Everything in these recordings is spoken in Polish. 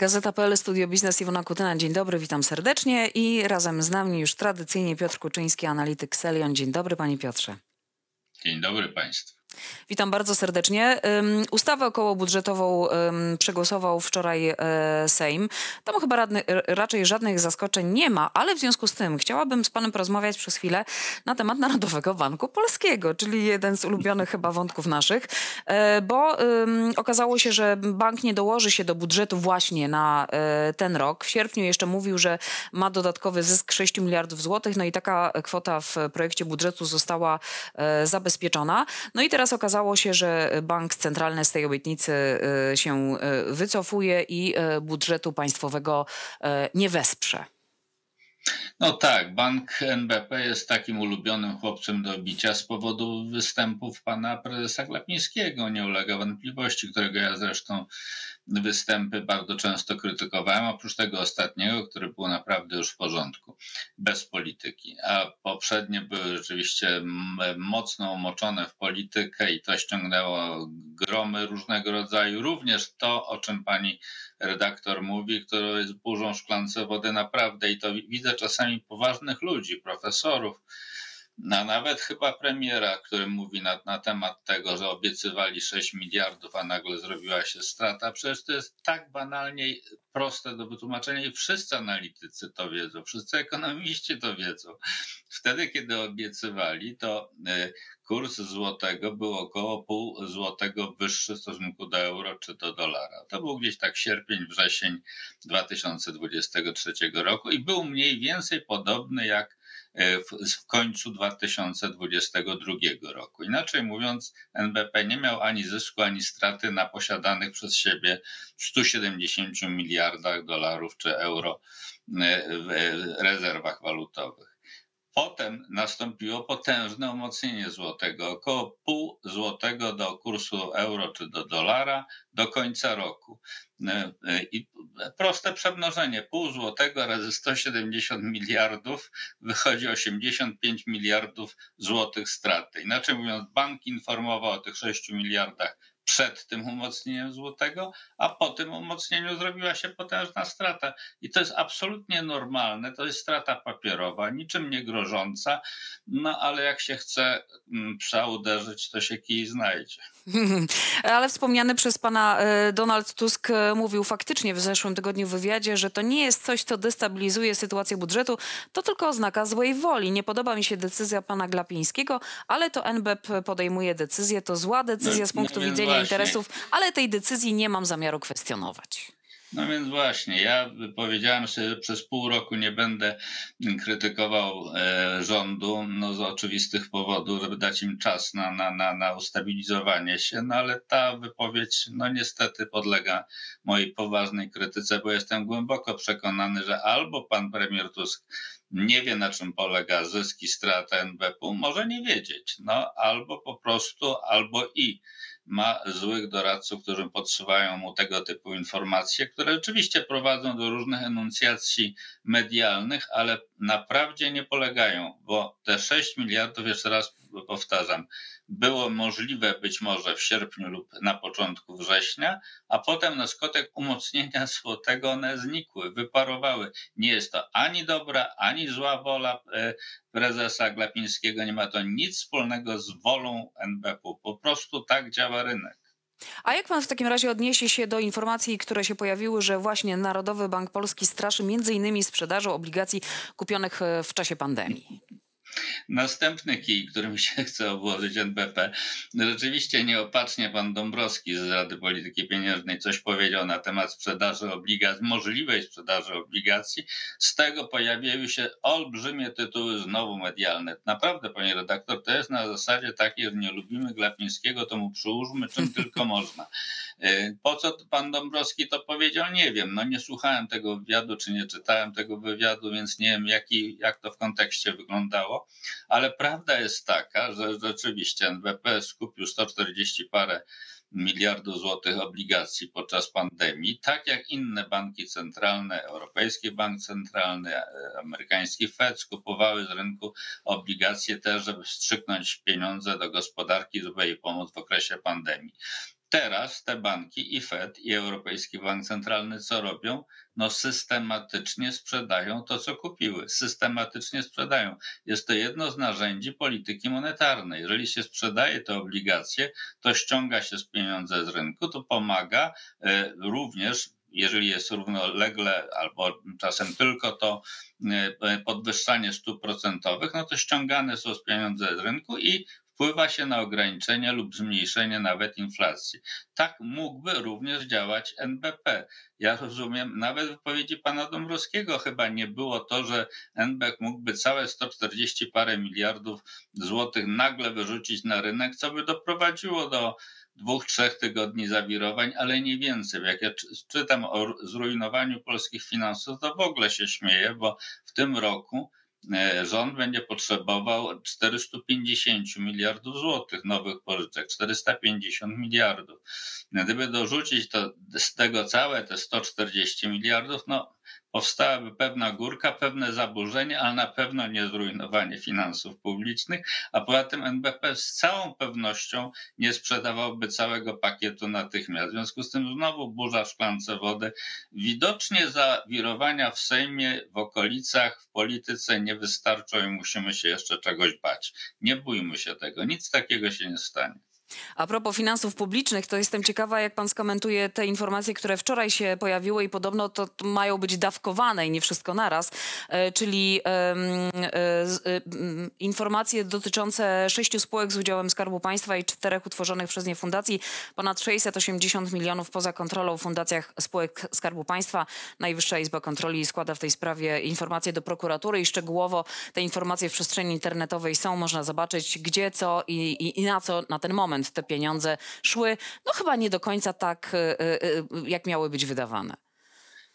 Gazeta.pl, Studio Biznes, Iwona Kutyna. Dzień dobry, witam serdecznie i razem z nami już tradycyjnie Piotr Kuczyński, analityk Selion. Dzień dobry panie Piotrze. Dzień dobry państwu. Witam bardzo serdecznie. Ustawę okołobudżetową przegłosował wczoraj e, Sejm. Tam chyba radny, raczej żadnych zaskoczeń nie ma, ale w związku z tym chciałabym z panem porozmawiać przez chwilę na temat Narodowego Banku Polskiego, czyli jeden z ulubionych chyba wątków naszych, e, bo okazało się, że bank nie dołoży się do budżetu właśnie na e, ten rok. W sierpniu jeszcze mówił, że ma dodatkowy zysk 6 miliardów złotych, no i taka kwota w projekcie budżetu została zabezpieczona. No i teraz teraz okazało się, że bank centralny z tej obietnicy y, się y, wycofuje i y, budżetu państwowego nie wesprze. No tak, bank NBP jest takim ulubionym chłopcem do bicia z powodu występów pana prezesa Glapińskiego. Nie ulega wątpliwości, którego ja zresztą występy bardzo często krytykowałem, oprócz tego ostatniego, który był naprawdę już w porządku, bez polityki. A poprzednie były rzeczywiście mocno umoczone w politykę i to ściągnęło gromy różnego rodzaju. Również to, o czym pani redaktor mówi, które jest burzą szklance wody naprawdę i to widzę czasami poważnych ludzi, profesorów, a nawet chyba premiera, który mówi na, na temat tego, że obiecywali 6 miliardów, a nagle zrobiła się strata. Przecież to jest tak banalnie proste do wytłumaczenia i wszyscy analitycy to wiedzą, wszyscy ekonomiści to wiedzą. Wtedy, kiedy obiecywali, to e, kurs złotego był około pół złotego wyższy w stosunku do euro czy do dolara. To był gdzieś tak sierpień, wrzesień 2023 roku i był mniej więcej podobny jak w końcu 2022 roku. Inaczej mówiąc, NBP nie miał ani zysku, ani straty na posiadanych przez siebie 170 miliardach dolarów czy euro e, w rezerwach walutowych. Potem nastąpiło potężne umocnienie złotego, około pół złotego do kursu euro czy do dolara do końca roku. E, e, I proste przemnożenie, pół złotego razy 170 miliardów wychodzi 85 miliardów złotych straty. Inaczej mówiąc, bank informował o tych 6 miliardach przed tym umocnieniem złotego, a po tym umocnieniu zrobiła się potężna strata. I to jest absolutnie normalne, to jest strata papierowa, niczym nie grożąca, no ale jak się chce mm, psa uderzyć, to się kij znajdzie. Ale wspomniany przez pana e, Donald Tusk e, mówił faktycznie w zeszłym tygodniu w wywiadzie, że to nie jest coś, co destabilizuje sytuację budżetu, to tylko oznaka złej woli. Nie podoba mi się decyzja pana Glapińskiego, ale to NBP podejmuje decyzję, to zła decyzja no, z punktu no interesów, ale tej decyzji nie mam zamiaru kwestionować. No więc właśnie, ja powiedziałem sobie, że przez pół roku nie będę krytykował e, rządu, no z oczywistych powodów, żeby dać im czas na, na, na, na ustabilizowanie się, no ale ta wypowiedź, no niestety podlega mojej poważnej krytyce, bo jestem głęboko przekonany, że albo pan premier Tusk nie wie, na czym polega zyski strata NBP, może nie wiedzieć, no albo po prostu, albo i ma złych doradców, którzy podsuwają mu tego typu informacje, które oczywiście prowadzą do różnych enuncjacji medialnych, ale naprawdę nie polegają, bo te 6 miliardów, jeszcze raz powtarzam, było możliwe być może w sierpniu lub na początku września, a potem na skutek umocnienia złotego one znikły, wyparowały. Nie jest to ani dobra, ani zła wola e, prezesa Glapińskiego, nie ma to nic wspólnego z wolą NBP. Po prostu tak działa rynek. A jak pan w takim razie odniesie się do informacji, które się pojawiły, że właśnie Narodowy Bank Polski straszy między innymi sprzedażą obligacji kupionych e, w czasie pandemii? Następny kij, którym się chce obłożyć NBP. Rzeczywiście nieopatrznie pan Dąbrowski z Rady Polityki Pieniężnej coś powiedział na temat sprzedaży obligacji, możliwej sprzedaży obligacji. Z tego pojawiły się olbrzymie tytuły znowu medialne. Naprawdę, panie redaktor, to jest na zasadzie takiej, że nie lubimy Glapińskiego, to mu przyłóżmy czym tylko można. E, po co pan Dąbrowski to powiedział, nie wiem. No nie słuchałem tego wywiadu, czy nie czytałem tego wywiadu, więc nie wiem, jaki, jak to w kontekście wyglądało. Ale prawda jest taka, że rzeczywiście NBP skupił 140 parę miliardów złotych obligacji podczas pandemii, tak jak inne banki centralne, Europejski Bank Centralny, amerykański Fed skupowały z rynku obligacje też, żeby wstrzyknąć pieniądze do gospodarki, żeby jej pomóc w okresie pandemii. Teraz te banki i Fed i Europejski Bank Centralny co robią? No systematycznie sprzedają to, co kupiły. Systematycznie sprzedają. Jest to jedno z narzędzi polityki monetarnej. Jeżeli się sprzedaje te obligacje, to ściąga się z pieniądze z rynku, to pomaga e, również jeżeli jest równolegle albo czasem tylko to e, podwyższanie stóp procentowych, no to ściągane są z pieniądze z rynku i wpływa się na ograniczenie lub zmniejszenie nawet inflacji. Tak mógłby również działać NBP. Ja rozumiem, nawet w wypowiedzi pana Dąbrowskiego chyba nie było to, że NBP mógłby całe 140 parę miliardów złotych nagle wyrzucić na rynek, co by doprowadziło do dwóch, trzech tygodni zawirowań, ale nie więcej. Jak ja czytam o zrujnowaniu polskich finansów, to w ogóle się śmieję, bo w tym roku rząd będzie potrzebował 450 miliardów złotych nowych pożyczek, 450 miliardów. Gdyby dorzucić to, z tego całe te 140 miliardów, no powstałaby pewna górka, pewne zaburzenie, ale na pewno nie zrujnowanie finansów publicznych, a poza tym NBP z całą pewnością nie sprzedawałby całego pakietu natychmiast. W związku z tym znowu burza w szklance wody. Widocznie zawirowania w Sejmie, w okolicach, w polityce nie wystarczą i musimy się jeszcze czegoś bać. Nie bójmy się tego, nic takiego się nie stanie. A propos finansów publicznych, to jestem ciekawa, jak pan skomentuje te informacje, które wczoraj się pojawiły i podobno to mają być dawkowane i nie wszystko naraz, e, czyli e, e, informacje dotyczące sześciu spółek z udziałem Skarbu Państwa i czterech utworzonych przez nie fundacji, ponad 680 milionów poza kontrolą w fundacjach spółek Skarbu Państwa. Najwyższa Izba Kontroli składa w tej sprawie informacje do prokuratury i szczegółowo te informacje w przestrzeni internetowej są, można zobaczyć gdzie, co i, i, i na co na ten moment te pieniądze szły, no chyba nie do końca tak, e, e, e, jak miały być wydawane.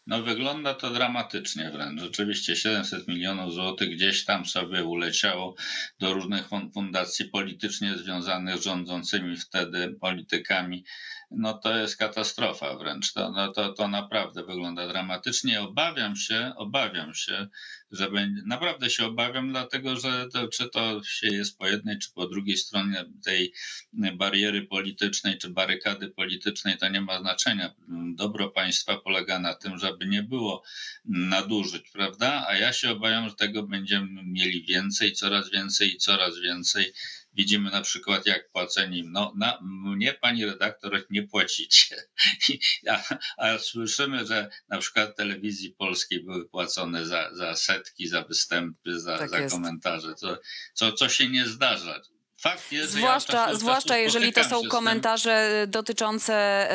No wygląda to dramatycznie wręcz. Rzeczywiście 700 milionów złotych gdzieś tam sobie uleciało do różnych fundacji politycznie związanych rządzącymi wtedy politykami. No to jest katastrofa wręcz. To, no to, to naprawdę wygląda dramatycznie. Obawiam się, obawiam się, że będzie, naprawdę się obawiam, dlatego że to, czy to się jest po jednej, czy po drugiej stronie tej bariery politycznej, czy barykady politycznej, to nie ma znaczenia. Dobro państwa polega na tym, żeby nie było nadużyć, prawda? A ja się obawiam, że tego będziemy mieli więcej, coraz więcej i coraz więcej Widzimy na przykład, jak płaceni, no na mnie pani redaktor nie płacicie. A, a słyszymy, że na przykład telewizji polskiej były płacone za, za setki, za występy, za, tak za komentarze, co, co, co się nie zdarza. Fakt jest, zwłaszcza, ja zwłaszcza jeżeli to są komentarze dotyczące,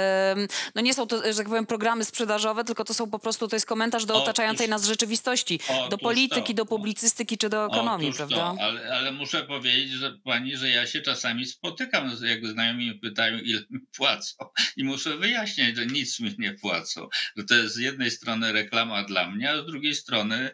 no nie są to, że tak powiem, programy sprzedażowe, tylko to są po prostu, to jest komentarz do otaczającej nas rzeczywistości, do polityki, to. do publicystyki czy do ekonomii, prawda? Ale, ale, muszę powiedzieć, że pani, że ja się czasami spotykam, jak znajomi mnie pytają, ile mi płacą. I muszę wyjaśniać, że nic mi nie płacą, że to jest z jednej strony reklama dla mnie, a z drugiej strony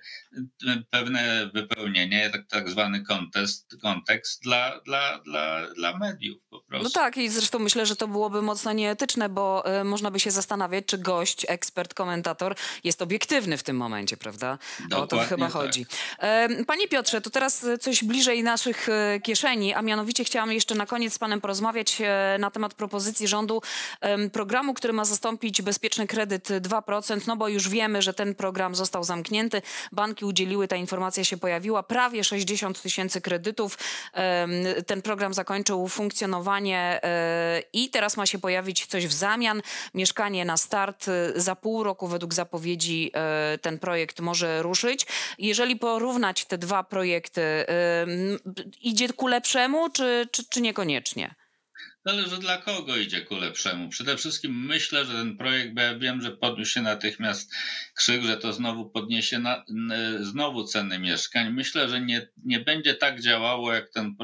pewne wypełnienie, tak, tak zwany kontekst, kontekst dla, dla dla, dla, mediów po prostu. No tak i zresztą myślę, że to byłoby mocno nieetyczne, bo y, można by się zastanawiać, czy gość, ekspert, komentator jest obiektywny w tym momencie, prawda? Dokładnie o to chyba tak. chodzi. Panie Piotrze, to teraz coś bliżej naszych y, kieszeni, a mianowicie chciałam jeszcze na koniec z panem porozmawiać y, na temat propozycji rządu programu, który ma zastąpić bezpieczny kredyt 2%, no bo już wiemy, że ten program został zamknięty. Banki udzieliły, ta informacja się pojawiła, prawie 60 tysięcy kredytów. Ten program zakończył funkcjonowanie e, i teraz ma się pojawić coś w zamian. Mieszkanie na start e, za pół roku według zapowiedzi e, ten projekt może ruszyć. Jeżeli porównać te dwa projekty, idzie ku lepszemu czy, czy, czy niekoniecznie? Zależy dla kogo idzie ku lepszemu. Przede wszystkim myślę, że ten projekt, bo ja wiem, że podniósł się natychmiast krzyk, że to znowu podniesie na, znowu ceny mieszkań. Myślę, że nie, nie będzie tak działało jak ten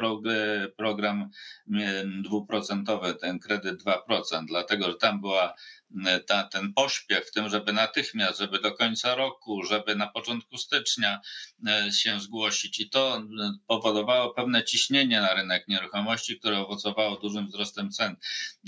program dwuprocentowy, ten kredyt 2%, dlatego że tam była ta, ten pośpiech w tym, żeby natychmiast, żeby do końca roku, żeby na początku stycznia e, się zgłosić. I to e, powodowało pewne ciśnienie na rynek nieruchomości, które owocowało dużym wzrostem cen.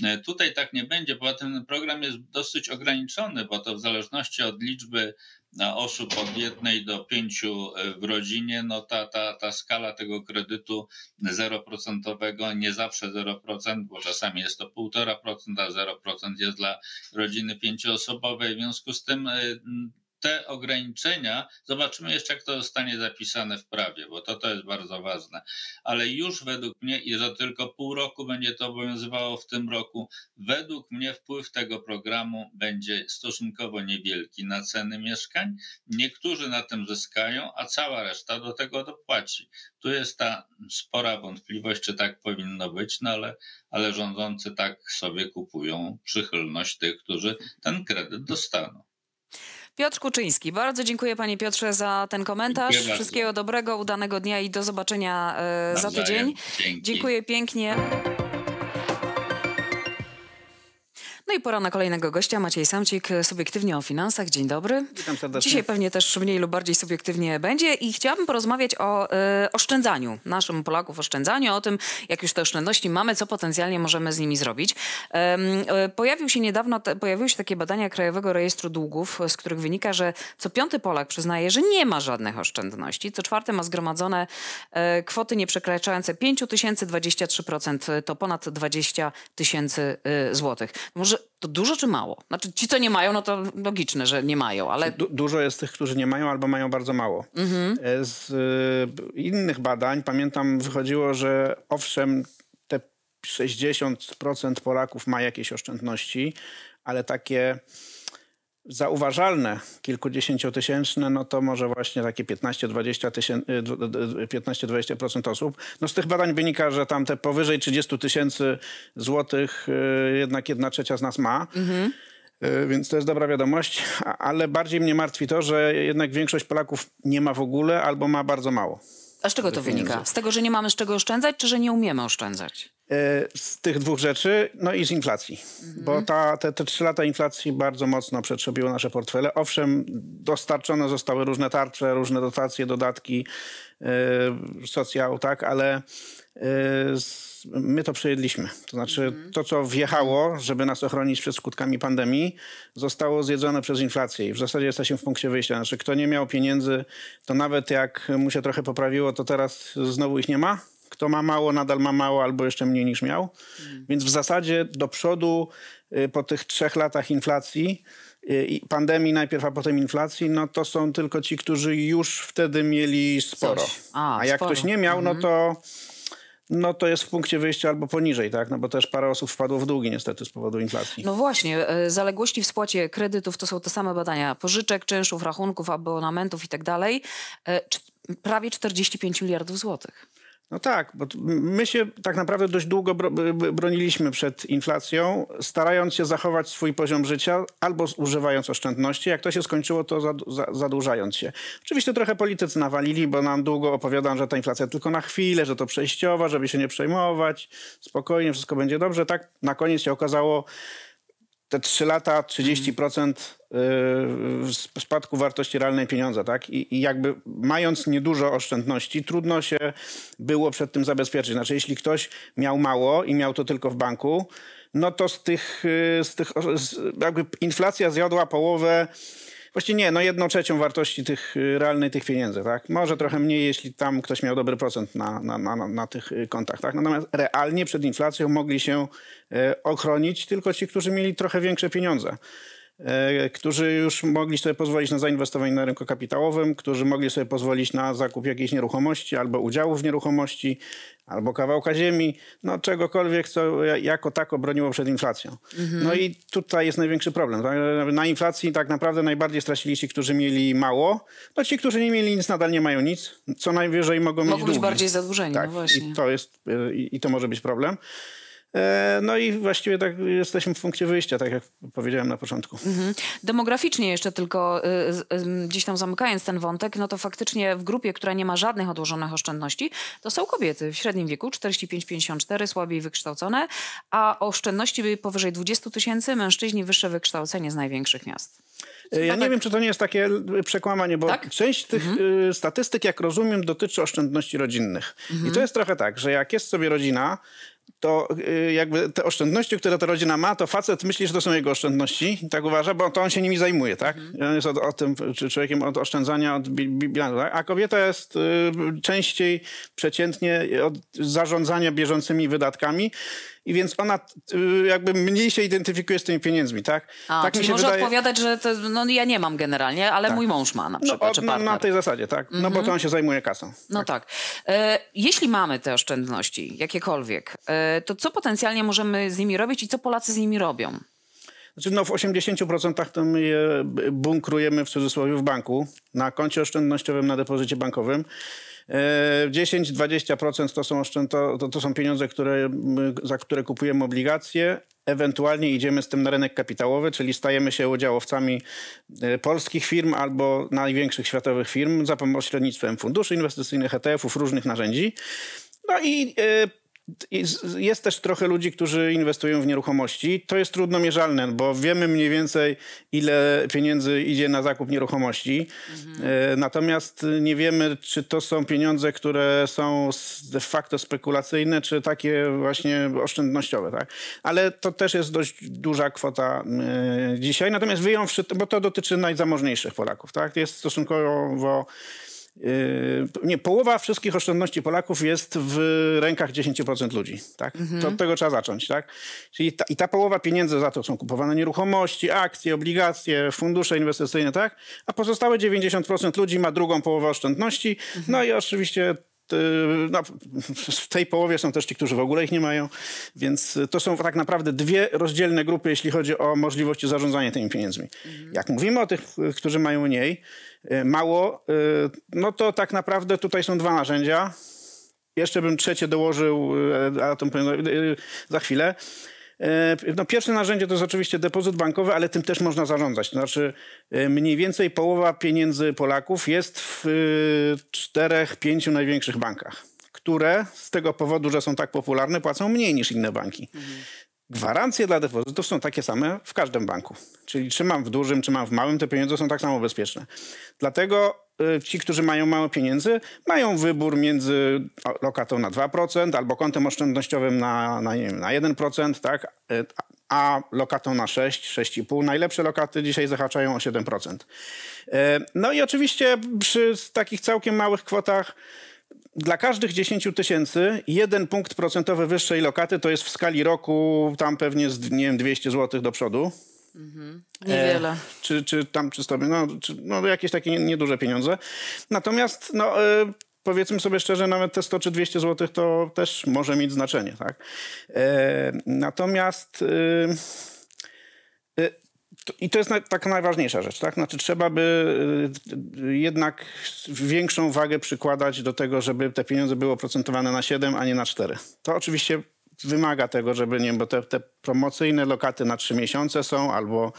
E, tutaj tak nie będzie, tym ten program jest dosyć ograniczony, bo to w zależności od liczby osób od jednej do pięciu w rodzinie, no ta, ta, ta skala tego kredytu zeroprocentowego nie zawsze 0%, bo czasami jest to 1,5%, a 0% jest dla rodziny pięcioosobowej. W związku z tym te ograniczenia, zobaczymy jeszcze, jak to zostanie zapisane w prawie, bo to, to jest bardzo ważne. Ale już według mnie, i że tylko pół roku będzie to obowiązywało w tym roku, według mnie wpływ tego programu będzie stosunkowo niewielki na ceny mieszkań. Niektórzy na tym zyskają, a cała reszta do tego dopłaci. Tu jest ta spora wątpliwość, czy tak powinno być, no ale, ale rządzący tak sobie kupują przychylność tych, którzy ten kredyt dostaną. Piotr Kuczyński, bardzo dziękuję panie Piotrze za ten komentarz. Dziękuję Wszystkiego bardzo. dobrego, udanego dnia i do zobaczenia e, za tydzień. Dzięki. Dziękuję pięknie. I pora na kolejnego gościa, Maciej Samcik, subiektywnie o finansach. Dzień dobry. Witam serdecznie. Dzisiaj pewnie też mniej lub bardziej subiektywnie będzie i chciałabym porozmawiać o e, oszczędzaniu, naszym Polaków oszczędzaniu, o tym, jak już te oszczędności mamy, co potencjalnie możemy z nimi zrobić. Em, e, pojawił się niedawno, te, pojawiły się takie badania Krajowego Rejestru Długów, z których wynika, że co piąty Polak przyznaje, że nie ma żadnych oszczędności. Co czwarty ma zgromadzone e, kwoty nie przekraczające 5 tysięcy, 23% to ponad 20 tysięcy e, złotych. Może to dużo czy mało? Znaczy ci, co nie mają, no to logiczne, że nie mają, ale Du- dużo jest tych, którzy nie mają albo mają bardzo mało. E, Z y, innych badań pamiętam wychodziło, że owszem, te 60% Polaków ma jakieś oszczędności, ale takie zauważalne, kilkudziesięciotysięczne, no to może właśnie takie 15-20%, tysięcy, 15-20% osób. No z tych badań wynika, że tam te powyżej 30 tysięcy złotych y, jednak jedna trzecia z nas ma. Y, Więc to jest dobra wiadomość, ale bardziej mnie martwi to, że jednak większość Polaków nie ma w ogóle albo ma bardzo mało. A z czego to wynika? Z tego, że nie mamy z czego oszczędzać, czy że nie umiemy oszczędzać? E, Z tych dwóch rzeczy, no i z inflacji. Bo ta, te, te trzy lata inflacji bardzo mocno przetrzebiły nasze portfele. Owszem, dostarczone zostały różne tarcze, różne dotacje, dodatki, e, socjał, tak, ale z, my to przejedliśmy. To znaczy to, co wjechało, żeby nas ochronić przed skutkami pandemii, zostało zjedzone przez inflację i w zasadzie jesteśmy w punkcie wyjścia. Znaczy kto nie miał pieniędzy, to nawet jak mu się trochę poprawiło, to teraz znowu ich nie ma. Kto ma mało, nadal ma mało albo jeszcze mniej niż miał. Więc w zasadzie do przodu y, po tych trzech latach inflacji y, i pandemii najpierw, a potem inflacji, no to są tylko ci, którzy już wtedy mieli sporo. A, A, jak sporo. ktoś nie miał, no to no to jest w punkcie wyjścia albo poniżej, tak? No bo też parę osób wpadło w długi niestety z powodu inflacji. No właśnie, e, zaległości w spłacie kredytów to są te same badania pożyczek, czynszów, rachunków, abonamentów i tak dalej. E, Prawie 45 miliardów złotych. No tak, bo my się tak naprawdę dość długo broniliśmy przed inflacją, starając się zachować swój poziom życia albo zużywając oszczędności. Jak to się skończyło, to zad, za, zadłużając się. Oczywiście trochę politycy nawalili, bo nam długo opowiadano, że ta inflacja tylko na chwilę, że to przejściowa, żeby się nie przejmować, spokojnie, wszystko będzie dobrze. Tak na koniec się okazało, te 3 lata 30% yy, spadku wartości realnej pieniądza, tak? I, I jakby mając niedużo oszczędności, trudno się było przed tym zabezpieczyć. Znaczy, jeśli ktoś miał mało i miał to tylko w banku, no to z tych, yy, z tych jakby inflacja zjadła połowę Właściwie nie, no jedną trzecią wartości tych y, realnej tych pieniędzy, tak? Może trochę mniej, jeśli tam ktoś miał dobry procent na, na, na, na- tych y, kontach, tak? Natomiast realnie przed inflacją mogli się e, ochronić tylko ci, którzy mieli trochę większe pieniądze. E, którzy już mogli sobie pozwolić na zainwestowanie na rynku kapitałowym, którzy mogli sobie pozwolić na zakup jakiejś nieruchomości albo udziałów w nieruchomości, albo kawałka ziemi, no czegokolwiek, co ja- jako tako broniło przed inflacją. No i tutaj jest największy problem. Tak? Na inflacji tak naprawdę najbardziej stracili ci, którzy mieli mało, no ci, którzy nie mieli nic, nadal nie mają nic, co najwyżej mogą mieć Mogą być długi. bardziej zadłużeni, Tak, no właśnie. i to jest, i, i to może być problem. E, No i właściwie tak jesteśmy w punkcie wyjścia, tak jak powiedziałem na początku. Mhm. Demograficznie jeszcze tylko y, gdzieś tam zamykając ten wątek, no to faktycznie w grupie, która nie ma żadnych odłożonych oszczędności, to są kobiety w średnim wieku 45-54, słabiej wykształcone, a oszczędności powyżej 20 tysięcy, mężczyźni wyższe wykształcenie z największych miast. E, Ja No nie tak. wiem, czy to nie jest takie przekłamanie, bo Tak? część tych y, statystyk, jak rozumiem, dotyczy oszczędności rodzinnych. Mhm. I to jest trochę tak, że jak jest sobie rodzina, to y, jakby te oszczędności, które ta rodzina ma, to facet myśli, że to są jego oszczędności, tak uważa, bo to on się nimi zajmuje, tak? On jest od, o tym czy człowiekiem od oszczędzania, od bi- bi- bilansu, tak? a kobieta jest y, częściej przeciętnie od zarządzania bieżącymi wydatkami i więc ona y, jakby mniej się identyfikuje z tymi pieniędzmi, tak? A, tak czyli może odpowiadać, że to, no, ja nie mam generalnie, ale mój mąż ma na No, przykład, od, czy na, partner. na tej zasadzie, tak? No bo to on się zajmuje kasą. No tak. E, jeśli mamy te oszczędności, jakiekolwiek, e, to co potencjalnie możemy z nimi robić i co Polacy z nimi robią? Znaczy, no w 80% to my je bunkrujemy w cudzysłowie w banku, na koncie oszczędnościowym, na depozycie bankowym. E, 10-20% to są, to, to, są pieniądze, które, za które kupujemy obligacje. Ewentualnie idziemy z tym na rynek kapitałowy, czyli stajemy się udziałowcami e, polskich firm albo największych światowych firm za pośrednictwem funduszy inwestycyjnych, ETF-ów, różnych narzędzi. No i e, Jest też trochę ludzi, którzy inwestują w nieruchomości. To jest trudno mierzalne, bo wiemy mniej więcej, ile pieniędzy idzie na zakup nieruchomości. E, Natomiast nie wiemy, czy to są pieniądze, które są de facto spekulacyjne, czy takie właśnie oszczędnościowe. Tak? Ale to też jest dość duża kwota e, dzisiaj. Natomiast wyjąwszy, bo to dotyczy najzamożniejszych Polaków. Tak? Jest stosunkowo nie, połowa wszystkich oszczędności Polaków jest w rękach 10% ludzi. Tak? To od tego trzeba zacząć. Tak? Czyli ta, I ta połowa pieniędzy za to są kupowane nieruchomości, akcje, obligacje, fundusze inwestycyjne, tak? a pozostałe 90% ludzi ma drugą połowę oszczędności. No i oczywiście no, w tej połowie są też ci, którzy w ogóle ich nie mają, więc to są tak naprawdę dwie rozdzielne grupy, jeśli chodzi o możliwości zarządzania tymi pieniędzmi. Jak mówimy o tych, y, którzy mają mniej, y, mało, y, no to tak naprawdę tutaj są dwa narzędzia. Jeszcze bym trzecie dołożył, y, a to y, za chwilę. E, No, pierwsze narzędzie to jest oczywiście depozyt bankowy, ale tym też można zarządzać. To znaczy, e, mniej więcej połowa pieniędzy Polaków jest w y, czterech, pięciu największych bankach, które z tego powodu, że są tak popularne, płacą mniej niż inne banki. Gwarancje dla depozytów są takie same w każdym banku. Czyli czy mam w dużym, czy mam w małym, te pieniądze są tak samo bezpieczne. Dlatego y, ci, którzy mają mało pieniędzy, mają wybór między lokatą na 2% albo kontem oszczędnościowym na, na, nie wiem, na 1%, tak? Y, a lokatą na 6, 6,5. Najlepsze lokaty dzisiaj zahaczają o 7%. Y, No i oczywiście przy takich całkiem małych kwotach dla każdych 10 tysięcy jeden punkt procentowy wyższej lokaty to jest w skali roku tam pewnie z nie wiem, 200 zł do przodu. Niewiele. E, czy, czy tam czy sobie, no, czy, no jakieś takie nie- nieduże pieniądze. Natomiast no, e, powiedzmy sobie szczerze, nawet te 100 czy 200 zł to też może mieć znaczenie. Tak? E, natomiast to- I to jest taka najważniejsza rzecz, tak? Znaczy trzeba by y, jednak większą wagę przykładać do tego, żeby te pieniądze były oprocentowane na 7, a nie na 4. To oczywiście wymaga tego, żeby, nie wiem, bo te, te promocyjne lokaty na 3 miesiące są, albo,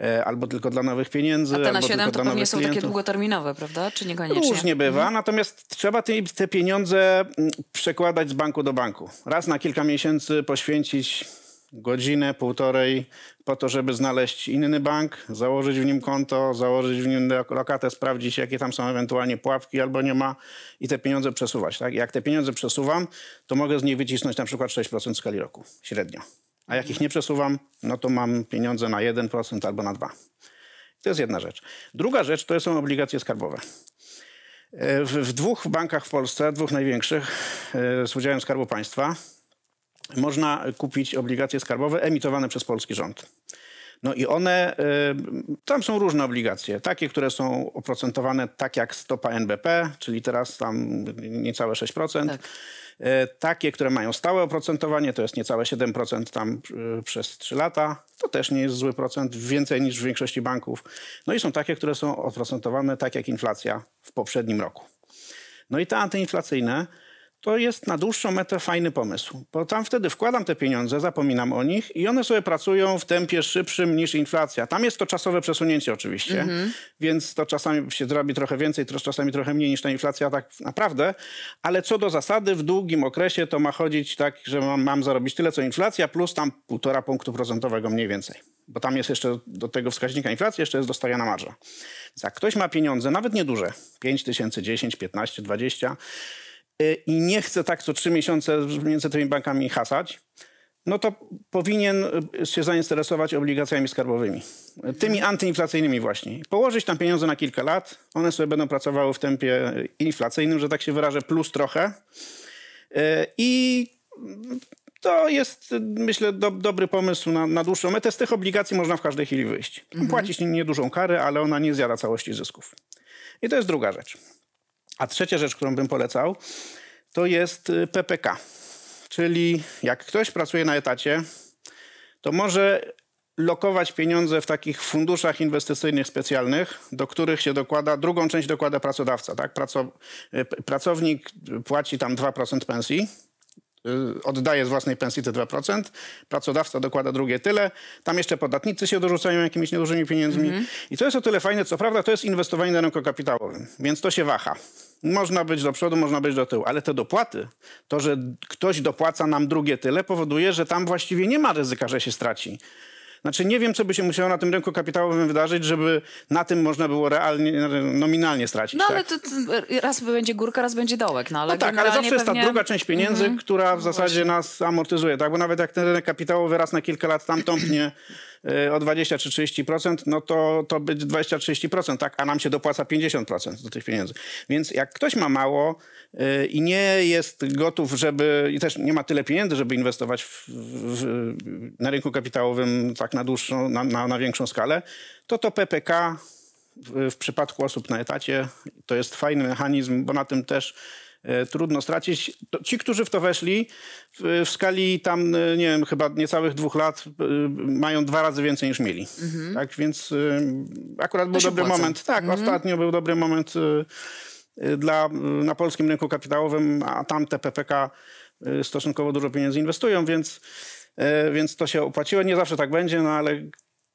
e, albo tylko dla nowych pieniędzy, A te na albo 7 tylko to pewnie są takie klientów. długoterminowe, prawda? Czy niekoniecznie? Różnie bywa, natomiast trzeba te, te pieniądze mm, przekładać z banku do banku. Raz na kilka miesięcy poświęcić godzinę, półtorej po to, żeby znaleźć inny bank, założyć w nim konto, założyć w nim lok- lokatę, sprawdzić, jakie tam są ewentualnie pułapki albo nie ma i te pieniądze przesuwać. Tak? Jak te pieniądze przesuwam, to mogę z nich wycisnąć na przykład 6% w skali roku średnio. A jak ich nie przesuwam, no to mam pieniądze na 1% albo na 2%. To jest jedna rzecz. Druga rzecz to są obligacje skarbowe. E, W, w dwóch bankach w Polsce, dwóch największych e, z udziałem Skarbu Państwa, można kupić obligacje skarbowe emitowane przez polski rząd. No i one, e, tam są różne obligacje. Takie, które są oprocentowane tak jak stopa NBP, czyli teraz tam niecałe 6%. Tak. E, Takie, które mają stałe oprocentowanie, to jest niecałe 7% tam e, przez 3 lata. To też nie jest zły procent, więcej niż w większości banków. No i są takie, które są oprocentowane tak jak inflacja w poprzednim roku. No i te antyinflacyjne to jest na dłuższą metę fajny pomysł, bo tam wtedy wkładam te pieniądze, zapominam o nich i one sobie pracują w tempie szybszym niż inflacja. Tam jest to czasowe przesunięcie oczywiście, więc to czasami się zrobi trochę więcej, czasami trochę mniej niż ta inflacja tak naprawdę, ale co do zasady w długim okresie to ma chodzić tak, że mam, mam zarobić tyle co inflacja plus tam półtora punktu procentowego mniej więcej. Bo tam jest jeszcze do tego wskaźnika inflacji, jeszcze jest dostawiana marża. Więc jak ktoś ma pieniądze, nawet nieduże, 5 tysięcy, 10, 15, 20, y, i nie chce tak co trzy miesiące między tymi bankami hasać, no to powinien y, się zainteresować obligacjami skarbowymi. Tymi antyinflacyjnymi właśnie. Położyć tam pieniądze na kilka lat, one sobie będą pracowały w tempie inflacyjnym, że tak się wyrażę, plus trochę. Y, I to jest, myślę, do, dobry pomysł na, na, dłuższą metę. Z tych obligacji można w każdej chwili wyjść. Mhm. Płacić niedużą karę, ale ona nie zjada całości zysków. I to jest druga rzecz. A trzecia rzecz, którą bym polecał, to jest PPK. Czyli jak ktoś pracuje na etacie, to może lokować pieniądze w takich funduszach inwestycyjnych specjalnych, do których się dokłada, drugą część dokłada pracodawca. Tak? pracownik płaci tam 2% pensji, Y, oddaje z własnej pensji te 2%, pracodawca dokłada drugie tyle, tam jeszcze podatnicy się dorzucają jakimiś niedużymi pieniędzmi. Mm -hmm. I to jest o tyle fajne, co prawda to jest inwestowanie na rynku kapitałowym, więc to się waha. Można być do przodu, można być do tyłu, ale te dopłaty, to, że ktoś dopłaca nam drugie tyle, powoduje, że tam właściwie nie ma ryzyka, że się straci. Znaczy nie wiem, co by się musiało na tym rynku kapitałowym wydarzyć, żeby na tym można było realnie, nominalnie stracić. No ale tak? to, to raz będzie górka, raz będzie dołek. No, ale no tak, ale zawsze jest ta druga część pieniędzy, mm -hmm. która w zasadzie no nas amortyzuje. Tak? Bo nawet jak ten rynek kapitałowy raz na kilka lat tam tąpnie o 20 czy 30%, no to, to być 20-30%, tak? A nam się dopłaca 50% do tych pieniędzy. Więc jak ktoś ma mało yy, i nie jest gotów, żeby, i też nie ma tyle pieniędzy, żeby inwestować w, w, na rynku kapitałowym tak na dłuższą, na, na, na większą skalę, to to PPK w, w przypadku osób na etacie to jest fajny mechanizm, bo na tym też E, trudno stracić. Ci, którzy w to weszli, w, skali tam, e, nie wiem, chyba niecałych dwóch lat e, mają dwa razy więcej niż mieli. Mhm. Tak, więc akurat był dobry moment. Tak, mhm. ostatnio był dobry moment dla, na polskim rynku kapitałowym, a tam te PPK stosunkowo dużo pieniędzy inwestują, więc, więc to się opłaciło. Nie zawsze tak będzie, no ale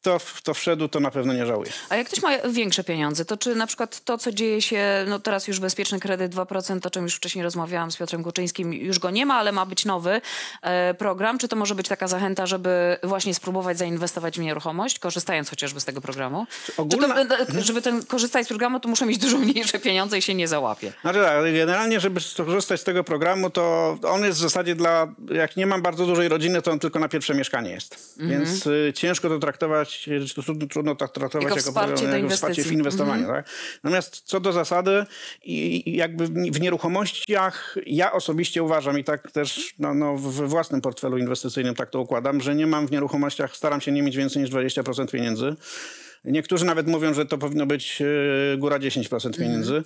to, to wszedł, to na pewno nie żałuje. A jak ktoś ma większe pieniądze, to czy na przykład to, co dzieje się, no teraz już bezpieczny kredyt 2%, o czym już wcześniej rozmawiałam z Piotrem Kuczyńskim, już go nie ma, ale ma być nowy e, program. Czy to może być taka zachęta, żeby właśnie spróbować zainwestować w nieruchomość, korzystając chociażby z tego programu? Ogólna... to, żeby ten, korzystać z programu, to muszę mieć dużo mniejsze pieniądze i się nie załapie. Znaczy tak, generalnie, żeby skorzystać z tego programu, to on jest w zasadzie dla, jak nie mam bardzo dużej rodziny, to on tylko na pierwsze mieszkanie jest. Mhm. Więc y, ciężko to traktować traktować, to trudno, tak traktować jako, jako wsparcie, jako wsparcie w inwestowaniu. Mm -hmm. tak? Natomiast co do zasady, i jakby w nieruchomościach ja osobiście uważam i tak też no, no, we własnym portfelu inwestycyjnym tak to układam, że nie mam w nieruchomościach, staram się nie mieć więcej niż 20% pieniędzy. Niektórzy nawet mówią, że to powinno być e, góra 10% pieniędzy.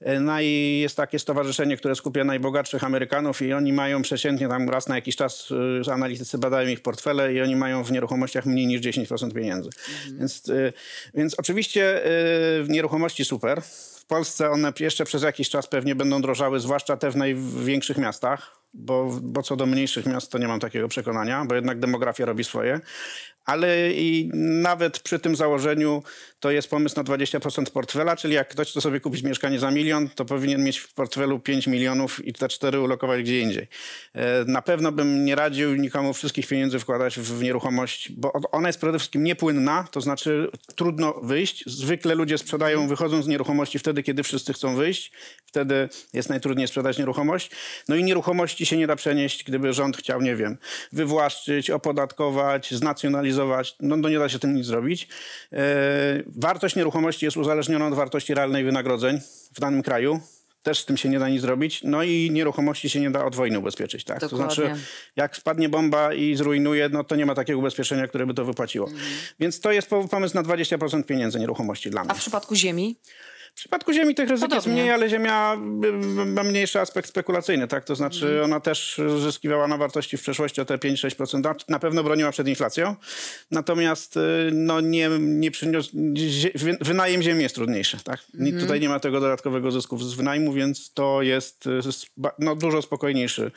Mm. No i jest takie stowarzyszenie, które skupia najbogatszych Amerykanów i oni mają przeciętnie tam raz na jakiś czas e, analitycy badają ich portfele i oni mają w nieruchomościach mniej niż 10% pieniędzy. Mm. Więc, więc oczywiście w nieruchomości super. W Polsce one jeszcze przez jakiś czas pewnie będą drożały, zwłaszcza te w największych miastach, bo, bo co do mniejszych miast to nie mam takiego przekonania, bo jednak demografia robi swoje ale i nawet przy tym założeniu to jest pomysł na 20% portfela, czyli jak ktoś chce sobie kupić mieszkanie za milion, to powinien mieć w portfelu 5 milionów i te 4 ulokować gdzie indziej. E, na pewno bym nie radził nikomu wszystkich pieniędzy wkładać w nieruchomość, bo ona jest przede wszystkim niepłynna, to znaczy trudno wyjść. Zwykle ludzie sprzedają, wychodzą z nieruchomości wtedy, kiedy wszyscy chcą wyjść. Wtedy jest najtrudniej sprzedać nieruchomość. No i nieruchomości się nie da przenieść, gdyby rząd chciał, nie wiem, wywłaszczyć, opodatkować, znacjonalizować. No, no nie da się tym nic zrobić. E, wartość nieruchomości jest uzależniona od wartości realnej wynagrodzeń w danym kraju. Też z tym się nie da nic zrobić. No i nieruchomości się nie da od wojny ubezpieczyć. Tak? To znaczy, jak spadnie bomba i zrujnuje, no to nie ma takiego ubezpieczenia, które by to wypłaciło. Mhm. Więc to jest pomysł na 20% pieniędzy nieruchomości dla mnie. A w przypadku ziemi? W przypadku ziemi tych ryzyk jest mniej, ale ziemia ma mniejszy aspekt spekulacyjny, tak? To znaczy mm. ona też zyskiwała na wartości w przeszłości o te 5-6%. Na pewno broniła przed inflacją. Natomiast y, no, nie, nie przyniósł, wynajem ziemi jest trudniejszy, tak? Mm. Tutaj nie ma tego dodatkowego zysku z wynajmu, więc to jest y, no, dużo spokojniejszy,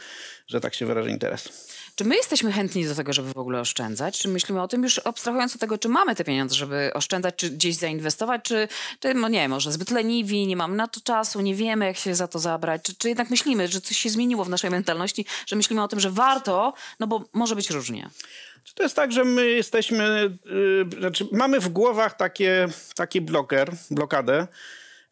że tak się wyrażę, interes. Czy my jesteśmy chętni do tego, żeby w ogóle oszczędzać? Czy myślimy o tym już abstrahując od tego, czy mamy te pieniądze, żeby oszczędzać, czy gdzieś zainwestować, czy, czy no nie może zbyt leniwi, nie mamy na to czasu, nie wiemy, jak się za to zabrać, czy, czy jednak myślimy, że coś się zmieniło w naszej mentalności, że myślimy o tym, że warto, no bo może być różnie. Czy to jest tak, że my jesteśmy, yy, znaczy mamy w głowach takie, taki bloker, blokadę,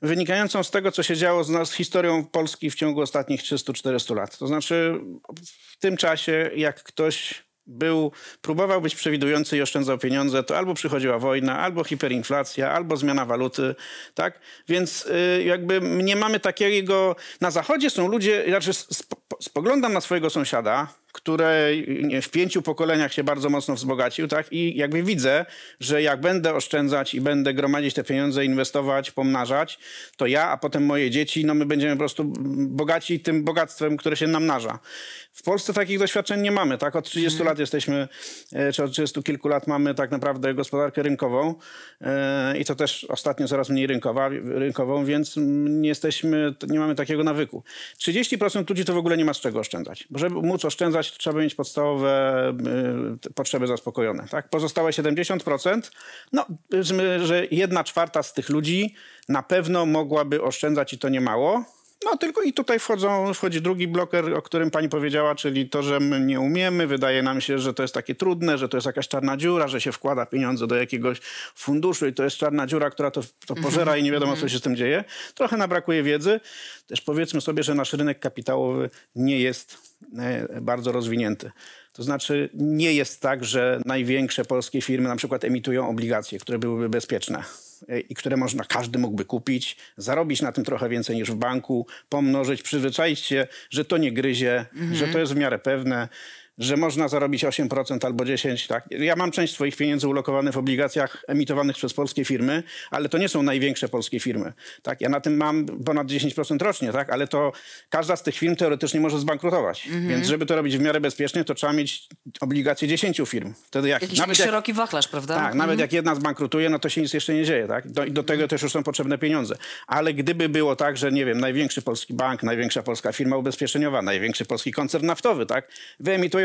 wynikającą z tego, co się działo z, z historią Polski w ciągu ostatnich 300-400 lat. To znaczy, w tym czasie, jak ktoś był, próbował być przewidujący i oszczędzał pieniądze, to albo przychodziła wojna, albo hiperinflacja, albo zmiana waluty, tak? Więc y, jakby nie mamy takiego... Na Zachodzie są ludzie, znaczy sp spoglądam na swojego sąsiada, które w pięciu pokoleniach się bardzo mocno wzbogacił, tak? I jakby widzę, że jak będę oszczędzać i będę gromadzić te pieniądze, inwestować, pomnażać, to ja, a potem moje dzieci, no my będziemy po prostu bogaci tym bogactwem, które się namnaża. W Polsce takich doświadczeń nie mamy, tak? Od 30 hmm. lat jesteśmy, e, czy od 30 kilku lat mamy tak naprawdę gospodarkę rynkową e, i to też ostatnio coraz mniej rynkowa, rynkową, więc nie jesteśmy, nie mamy takiego nawyku. 30% ludzi to w ogóle nie ma z czego oszczędzać. Bo żeby móc oszczędzać, to trzeba mieć podstawowe y, potrzeby zaspokojone, tak? Pozostałe 70%, no powiedzmy, że jedna czwarta z tych ludzi na pewno mogłaby oszczędzać i to nie mało, no tylko i tutaj wchodzą, wchodzi drugi bloker, o którym pani powiedziała, czyli to, że my nie umiemy. Wydaje nam się, że to jest takie trudne, że to jest jakaś czarna dziura, że się wkłada pieniądze do jakiegoś funduszu i to jest czarna dziura, która to, to pożera i nie wiadomo, co się z tym dzieje. Trochę nabrakuje wiedzy. Też powiedzmy sobie, że nasz rynek kapitałowy nie jest e, bardzo rozwinięty. To znaczy nie jest tak, że największe polskie firmy na przykład emitują obligacje, które byłyby bezpieczne i które można, każdy mógłby kupić, zarobić na tym trochę więcej niż w banku, pomnożyć, przyzwyczaić się, że to nie gryzie, mhm. że to jest w miarę pewne, że można zarobić 8% albo 10%. Tak? Ja mam część swoich pieniędzy ulokowanych w obligacjach emitowanych przez polskie firmy, ale to nie są największe polskie firmy. Tak? Ja na tym mam ponad 10% rocznie, tak? ale to każda z tych firm teoretycznie może zbankrutować. Mhm. Więc żeby to robić w miarę bezpiecznie, to trzeba mieć obligacje 10 firm. Wtedy jak, Jakiś nawet szeroki wachlarz, prawda? Tak, mhm. nawet jak jedna zbankrutuje, no to się nic jeszcze nie dzieje. Tak? Do, do tego też już są potrzebne pieniądze. Ale gdyby było tak, że nie wiem, największy polski bank, największa polska firma ubezpieczeniowa, największy polski koncern naftowy, tak?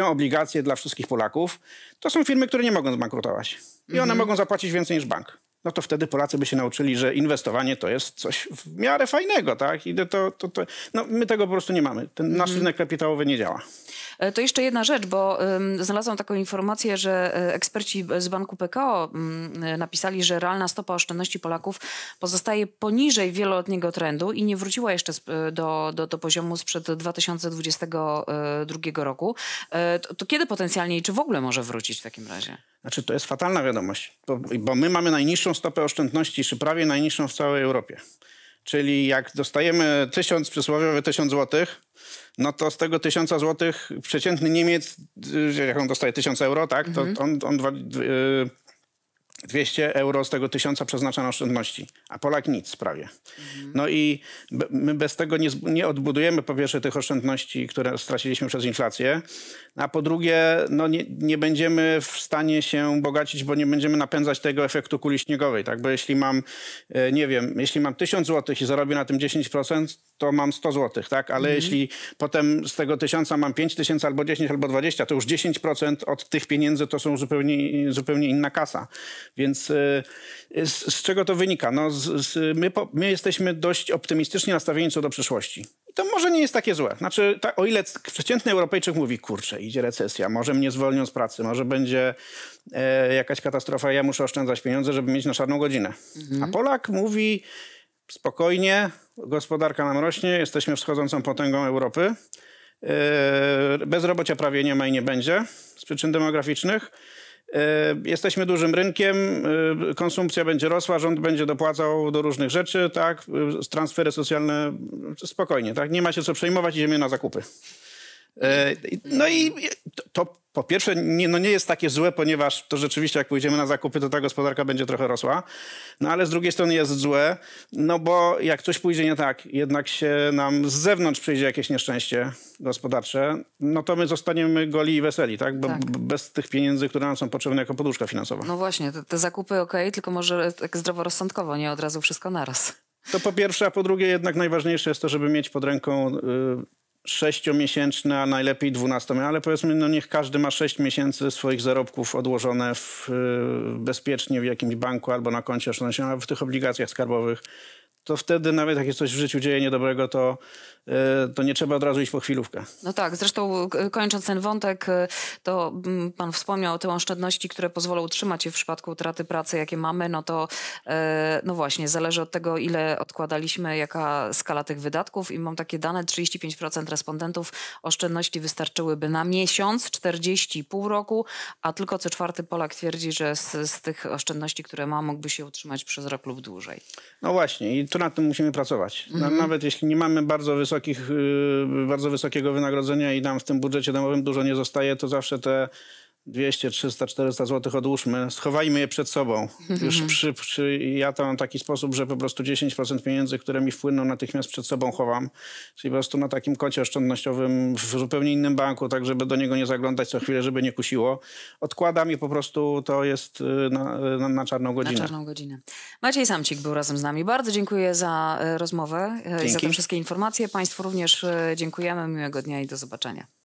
Obligacje dla wszystkich Polaków, to są firmy, które nie mogą zbankrutować. I one mhm. mogą zapłacić więcej niż bank. No to wtedy Polacy by się nauczyli, że inwestowanie to jest coś w miarę fajnego, tak? I to, to, to, no my tego po prostu nie mamy. Ten nasz mhm. rynek kapitałowy nie działa. E, to jeszcze jedna rzecz, bo um, znalazłam taką informację, że e, eksperci z banku PKO um, napisali, że realna stopa oszczędności Polaków pozostaje poniżej wieloletniego trendu i nie wróciła jeszcze do, do, do poziomu sprzed 2022 roku. To, to kiedy potencjalnie i czy w ogóle może wrócić w takim razie? Znaczy, to jest fatalna wiadomość, bo, bo my mamy najniższą stopę oszczędności, czy prawie najniższą w całej Europie. Czyli jak dostajemy tysiąc, przysłowiowy tysiąc złotych, no to z tego tysiąca złotych przeciętny Niemiec, y, jak on dostaje tysiąc euro, tak, to mhm. on, on dwa, 200 euro z tego tysiąca przeznacza na oszczędności, a Polak nic prawie. Mhm. No i my bez tego nie, nie, odbudujemy po pierwsze tych oszczędności, które straciliśmy przez inflację, a po drugie no nie, nie będziemy w stanie się bogacić, bo nie będziemy napędzać tego efektu kuli śniegowej, tak? Bo jeśli mam, e, nie wiem, jeśli mam 1000 zł i zarobię na tym 10%, to mam 100 zł, tak? Ale mhm. jeśli potem z tego tysiąca mam 5000 albo 10 albo 20, to już 10% od tych pieniędzy to są zupełnie, zupełnie inna kasa. Więc y, z, z czego to wynika? No, z, z, my, po, my jesteśmy dość optymistycznie nastawieni co do przyszłości. I to może nie jest takie złe. Znaczy, ta, o ile przeciętny Europejczyk mówi, kurczę, idzie recesja, może mnie zwolnią z pracy, może będzie e, jakaś katastrofa, ja muszę oszczędzać pieniądze, żeby mieć na czarną godzinę. Mhm. A Polak mówi spokojnie, gospodarka nam rośnie, jesteśmy wschodzącą potęgą Europy. E, bezrobocia prawie nie ma i nie będzie z przyczyn demograficznych. E, jesteśmy dużym rynkiem, e, konsumpcja będzie rosła, rząd będzie dopłacał do różnych rzeczy, tak? E, transfery socjalne spokojnie, tak? Nie ma się co przejmować, idziemy na zakupy. No i to po pierwsze nie, no nie jest takie złe, ponieważ to rzeczywiście jak pójdziemy na zakupy, to ta gospodarka będzie trochę rosła. No ale z drugiej strony jest złe, no bo jak coś pójdzie nie tak, jednak się nam z zewnątrz przyjdzie jakieś nieszczęście gospodarcze, no to my zostaniemy goli i weseli, tak? Bo tak. bez tych pieniędzy, które nam są potrzebne jako poduszka finansowa. No właśnie, te, te zakupy ok, tylko może tak zdroworozsądkowo, nie od razu wszystko naraz. To po pierwsze, a po drugie jednak najważniejsze jest to, żeby mieć pod ręką... Yy, sześciomiesięczne, a najlepiej dwunastomiesięczne, ale powiedzmy, no niech każdy ma sześć miesięcy swoich zarobków odłożone w, bezpiecznie w jakimś banku albo na koncie oszczędnościowym, albo w tych obligacjach skarbowych. to wtedy nawet jak jest coś w życiu dzieje niedobrego, to, to nie trzeba od razu iść po chwilówkę. No tak, zresztą kończąc ten wątek, y, to mm, pan wspomniał o te oszczędności, które pozwolą utrzymać się w przypadku utraty pracy, jakie mamy, no to e, no właśnie, zależy od tego, ile odkładaliśmy, jaka skala tych wydatków i mam takie dane, 35% respondentów oszczędności wystarczyłyby na miesiąc, 40 pół roku, a tylko co czwarty Polak twierdzi, że z, z tych oszczędności, które ma, mógłby się utrzymać przez rok lub dłużej. No właśnie, i tu nad tym musimy pracować. Na, nawet jeśli nie mamy bardzo, wysokich, y, bardzo wysokiego wynagrodzenia i nam w tym budżecie domowym dużo nie zostaje, to zawsze te 200, 300, 400 zł odłóżmy, schowajmy je przed sobą. Już przy, przy, ja to mam taki sposób, że po prostu 10% pieniędzy, które mi wpłyną, natychmiast przed sobą chowam. Czyli po prostu na takim koncie oszczędnościowym w zupełnie innym banku, tak żeby do niego nie zaglądać co chwilę, żeby nie kusiło. Odkładam i po prostu to jest y, na, na, na czarną Na godzinę. czarną godzinę. Maciej Samcik był razem z nami. Bardzo dziękuję za e, rozmowę e, i za Dzięki. te wszystkie informacje. Państwu również dziękujemy. Miłego dnia i do zobaczenia.